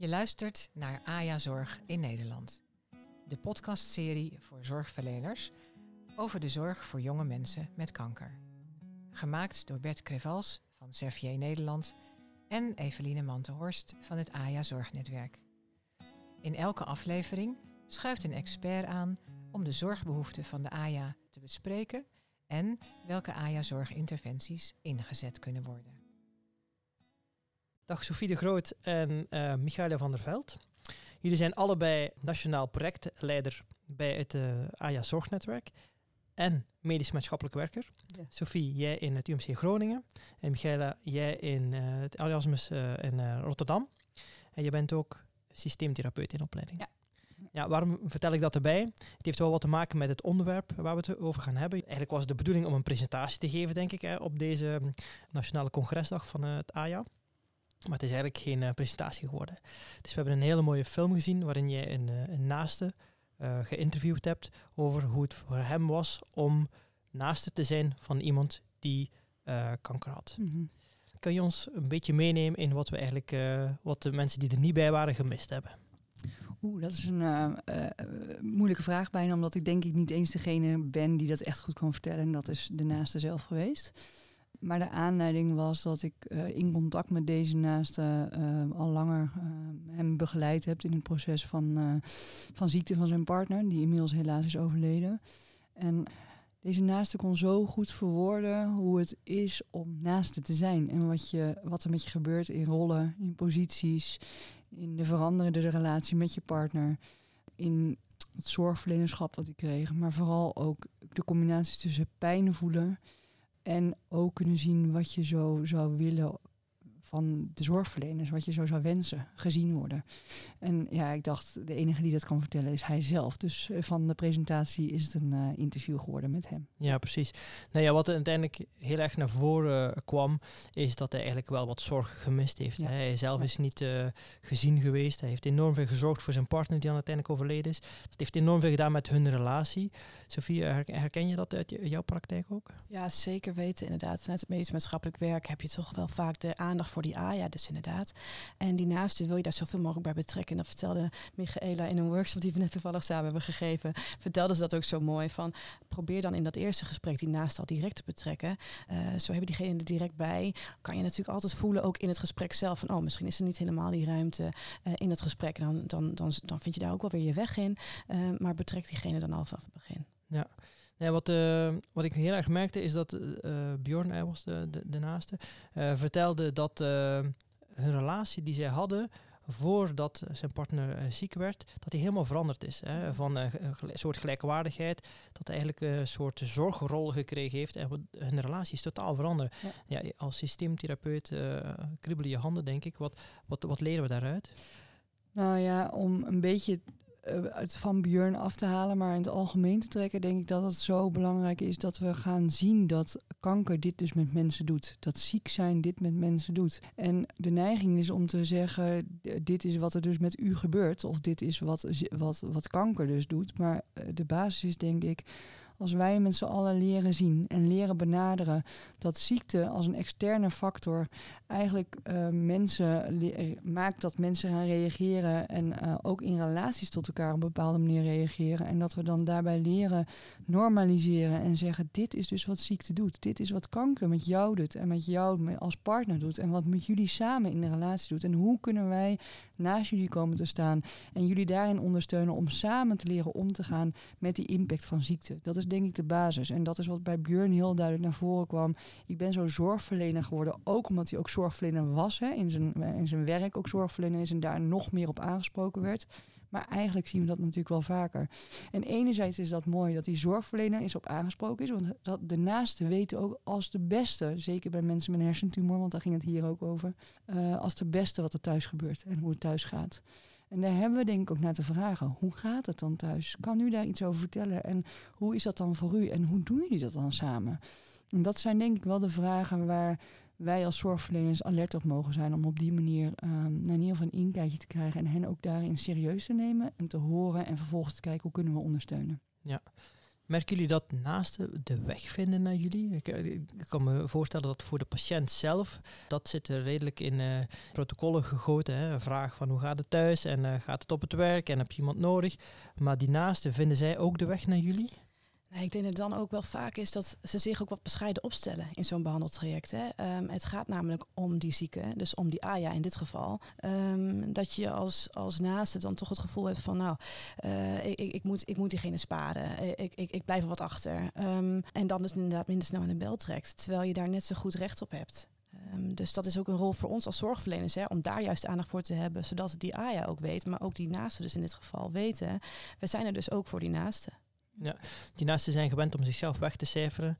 Je luistert naar AJA Zorg in Nederland. De podcastserie voor zorgverleners over de zorg voor jonge mensen met kanker. Gemaakt door Bert Crevals van Servier Nederland en Eveline Mantenhorst van het AJA Zorgnetwerk. In elke aflevering schuift een expert aan om de zorgbehoeften van de AJA te bespreken en welke AJA-zorginterventies ingezet kunnen worden. Dag Sofie de Groot en uh, Michaela van der Veld. Jullie zijn allebei nationaal projectleider bij het uh, AJA Zorgnetwerk en medisch maatschappelijk werker. Ja. Sophie, jij in het UMC Groningen en Michaela, jij in uh, het Erasmus in Rotterdam. En je bent ook systeemtherapeut in opleiding. Ja. Ja, waarom vertel ik dat erbij? Het heeft wel wat te maken met het onderwerp waar we het over gaan hebben. Eigenlijk was het de bedoeling om een presentatie te geven, denk ik, hè, op deze hm, Nationale Congresdag van het AJA. Maar het is eigenlijk geen uh, presentatie geworden. Dus we hebben een hele mooie film gezien waarin jij een, uh, een naaste uh, geïnterviewd hebt over hoe het voor hem was om naaste te zijn van iemand die kanker had. Mm -hmm. Kan je ons een beetje meenemen in wat we eigenlijk, wat de mensen die er niet bij waren gemist hebben? Oeh, dat is een moeilijke vraag bijna, omdat ik denk ik niet eens degene ben die dat echt goed kan vertellen. En dat is de naaste zelf geweest. Maar de aanleiding was dat ik uh, in contact met deze naaste uh, al langer uh, hem begeleid heb in het proces van, van ziekte van zijn partner, die inmiddels helaas is overleden. En deze naaste kon zo goed verwoorden hoe het is om naaste te zijn en wat, je, wat er met je gebeurt in rollen, in posities, in de veranderende relatie met je partner, in het zorgverlenerschap wat ik kreeg, maar vooral ook de combinatie tussen pijn voelen en ook kunnen zien wat je zo zou willen van de zorgverleners, wat je zo zou wensen, gezien worden. En ja, ik dacht, de enige die dat kan vertellen is hij zelf. Dus eh, van de presentatie is het een uh, interview geworden met hem. Ja, precies. Nou ja, wat er uiteindelijk heel erg naar voren uh, kwam, is dat hij eigenlijk wel wat zorg gemist heeft. Ja. Hij zelf ja. is niet uh, gezien geweest. Hij heeft enorm veel gezorgd voor zijn partner die dan uiteindelijk overleden is. Dat heeft enorm veel gedaan met hun relatie. Sophie, herken je dat uit jouw praktijk ook? Ja, zeker weten. Inderdaad, vanuit het medisch maatschappelijk werk heb je toch wel vaak de aandacht voor voor die AJA dus inderdaad. En die naaste wil je daar zoveel mogelijk bij betrekken. En dat vertelde Michaela in een workshop die we net toevallig samen hebben gegeven. Vertelde ze dat ook zo mooi van probeer dan in dat eerste gesprek die naaste al direct te betrekken. Uh, zo hebben diegene er direct bij. Kan je natuurlijk altijd voelen, ook in het gesprek zelf, van oh, misschien is er niet helemaal die ruimte uh, in het gesprek. Dan, dan, dan, dan vind je daar ook wel weer je weg in. Uh, maar betrek diegene dan al vanaf het begin. Ja. Nee, wat, uh, wat ik heel erg merkte is dat uh, Bjorn, hij was de, de, de naaste, uh, vertelde dat hun relatie die zij hadden voordat zijn partner ziek werd, dat die helemaal veranderd is. Hè? Van een soort gelijkwaardigheid, dat hij eigenlijk een soort zorgrol gekregen heeft en hun relatie is totaal veranderd. Ja. ja als systeemtherapeut kribbelen je handen, denk ik. Wat, wat, wat leren we daaruit? Nou ja, om een beetje het van Björn af te halen, maar in het algemeen te trekken, denk ik dat het zo belangrijk is dat we gaan zien dat kanker dit dus met mensen doet. Dat ziek zijn dit met mensen doet. En de neiging is om te zeggen, dit is wat er dus met u gebeurt, of dit is wat, wat, wat kanker dus doet. Maar eh, de basis is denk ik als wij met z'n allen leren zien en leren benaderen dat ziekte als een externe factor eigenlijk uh, mensen maakt dat mensen gaan reageren en uh, ook in relaties tot elkaar op een bepaalde manier reageren. En dat we dan daarbij leren normaliseren en zeggen: dit is dus wat ziekte doet. Dit is wat kanker met jou doet en met jou als partner doet. En wat met jullie samen in de relatie doet. En hoe kunnen wij naast jullie komen te staan en jullie daarin ondersteunen om samen te leren om te gaan met die impact van ziekte. Dat is denk ik de basis. En dat is wat bij Björn heel duidelijk naar voren kwam. Ik ben zo zorgverlener geworden, ook omdat hij ook zorgverlener was. Hè, in, zijn, in zijn werk ook zorgverlener is en daar nog meer op aangesproken werd. Maar eigenlijk zien we dat natuurlijk wel vaker. En enerzijds is dat mooi dat die zorgverlener is op aangesproken is. Want dat de naaste weten ook als de beste, zeker bij mensen met een hersentumor, want daar ging het hier ook over, uh, als de beste wat er thuis gebeurt en hoe het thuis gaat. En daar hebben we denk ik ook naar te vragen. Hoe gaat het dan thuis? Kan u daar iets over vertellen? En hoe is dat dan voor u? En hoe doen jullie dat dan samen? En dat zijn denk ik wel de vragen waar wij als zorgverleners alert op mogen zijn om op die manier um, naar in ieder geval een inkijkje te krijgen en hen ook daarin serieus te nemen en te horen en vervolgens te kijken hoe kunnen we ondersteunen. Ja, Merken jullie dat naasten de weg vinden naar jullie? Ik, eh, ik kan me voorstellen dat voor de patiënt zelf, dat zit redelijk in uh, protocollen gegoten. Hè? Een vraag van hoe gaat het thuis en uh, gaat het op het werk en heb je iemand nodig? Maar die naasten, vinden zij ook de weg naar jullie? Nee, ik denk dat het dan ook wel vaak is dat ze zich ook wat bescheiden opstellen in zo'n behandeltraject. Hè. Um, het gaat namelijk om die zieke, dus om die AYA in dit geval. Um, dat je als, als naaste dan toch het gevoel hebt van, nou, uh, ik, ik, moet, ik moet diegene sparen. Ik, ik, ik blijf er wat achter. Um, en dan dus inderdaad minder snel aan de bel trekt, terwijl je daar net zo goed recht op hebt. Dus dat is ook een rol voor ons als zorgverleners, hè, om daar juist aandacht voor te hebben, zodat die AYA ook weet, maar ook die naasten dus in dit geval weten. We zijn er dus ook voor die naasten. Ja, die naasten zijn gewend om zichzelf weg te cijferen,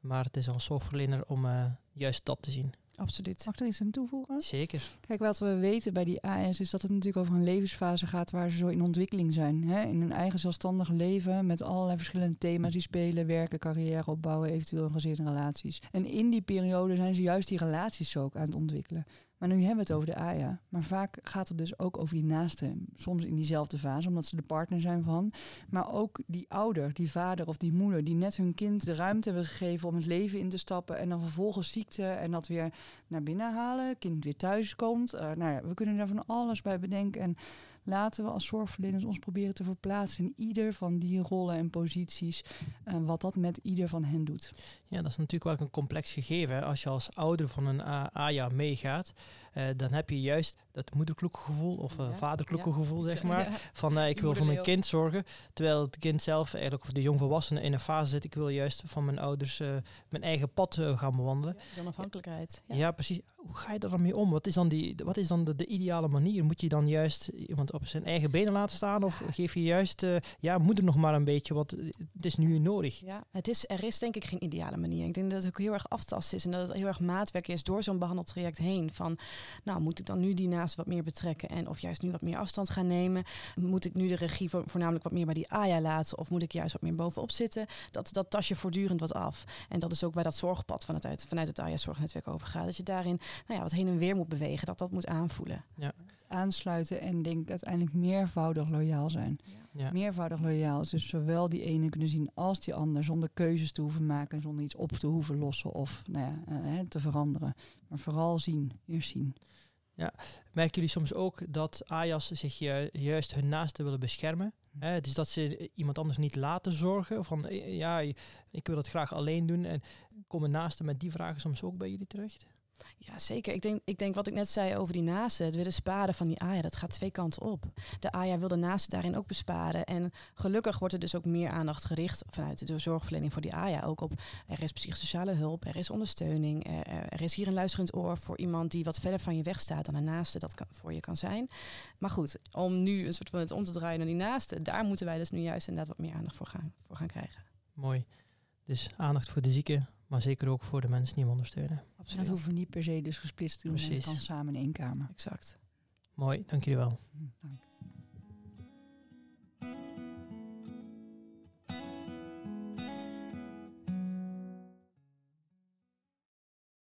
maar het is als zorgverlener om uh, juist dat te zien. Absoluut. Mag ik er iets aan toevoegen? Zeker. Kijk, wat we weten bij die AS is dat het natuurlijk over een levensfase gaat waar ze zo in ontwikkeling zijn. Hè? In hun eigen zelfstandige leven met allerlei verschillende thema's die spelen. Werken, carrière opbouwen, eventueel gezinnen relaties. En in die periode zijn ze juist die relaties zo ook aan het ontwikkelen. Maar nu hebben we het over de AYA. Maar vaak gaat het dus ook over die naasten. Soms in diezelfde fase, omdat ze de partner zijn van. Maar ook die ouder, die vader of die moeder... die net hun kind de ruimte hebben gegeven om het leven in te stappen... en dan vervolgens ziekte en dat weer naar binnen halen. Kind weer thuis komt. Uh, nou ja, we kunnen daar van alles bij bedenken. En laten we als zorgverleners ons proberen te verplaatsen... in ieder van die rollen en posities... Uh, wat dat met ieder van hen doet. Ja, dat is natuurlijk wel een complex gegeven. Als je als ouder van een AYA meegaat... Uh, dan heb je juist dat moederkloekengevoel of uh, ja, vaderkloekengevoel, zeg maar. Van uh, ik wil voor mijn kind zorgen. Terwijl het kind zelf, eigenlijk of de jongvolwassene in een fase zit, ik wil juist van mijn ouders mijn eigen pad gaan bewandelen. Ja, onafhankelijkheid. Ja. precies. Hoe ga je daar mee om? Wat is dan, die, wat is dan de, de, ideale manier? Moet je dan juist iemand op zijn eigen benen laten staan? Of geef je juist, ja, moeder nog maar een beetje, wat het is nu nodig? Ja, het is, er is denk ik geen ideale manier. Ik denk dat het ook heel erg aftast is en dat het heel erg maatwerk is door zo'n behandeltraject heen. Van, nou, moet ik dan nu die naast wat meer betrekken en of juist nu wat meer afstand gaan nemen? Moet ik nu de regie vo voornamelijk wat meer bij die AYA laten of moet ik juist wat meer bovenop zitten? Dat, dat tas je voortdurend wat af. En dat is ook waar dat zorgpad vanuit, het, vanuit het AYA-zorgnetwerk over gaat. Dat je daarin nou ja, wat heen en weer moet bewegen, dat dat moet aanvoelen. Ja. Aansluiten en denk uiteindelijk meervoudig loyaal zijn. Ja. Ja. Meervoudig loyaal is dus zowel die ene kunnen zien als die ander, zonder keuzes te hoeven maken, zonder iets op te hoeven lossen of nou ja, uh, te veranderen. Maar vooral zien, eerst zien. Ja, merken jullie soms ook dat AJAS zich ju juist hun naasten willen beschermen? Hè? Dus dat ze iemand anders niet laten zorgen. Van ja, ik wil het graag alleen doen. En komen naasten met die vragen soms ook bij jullie terecht? Ja, zeker. Ik denk, ik denk wat ik net zei over die naasten, het willen sparen van die AYA, dat gaat twee kanten op. De AYA wil de naasten daarin ook besparen. En gelukkig wordt er dus ook meer aandacht gericht vanuit de zorgverlening voor die AYA. Ook op er is psychosociale hulp, er is ondersteuning, er, er, is hier een luisterend oor voor iemand die wat verder van je weg staat dan een naaste dat kan, voor je kan zijn. Maar goed, om nu een soort van het om te draaien naar die naasten, daar moeten wij dus nu juist inderdaad wat meer aandacht voor gaan, voor gaan krijgen. Mooi. Dus aandacht voor de zieken, maar zeker ook voor de mensen die hem ondersteunen. Absoluut. Dat hoeven we niet per se dus gesplitst te doen. Precies. kan samen in één kamer. Exact. Mooi, dank jullie wel. Dank.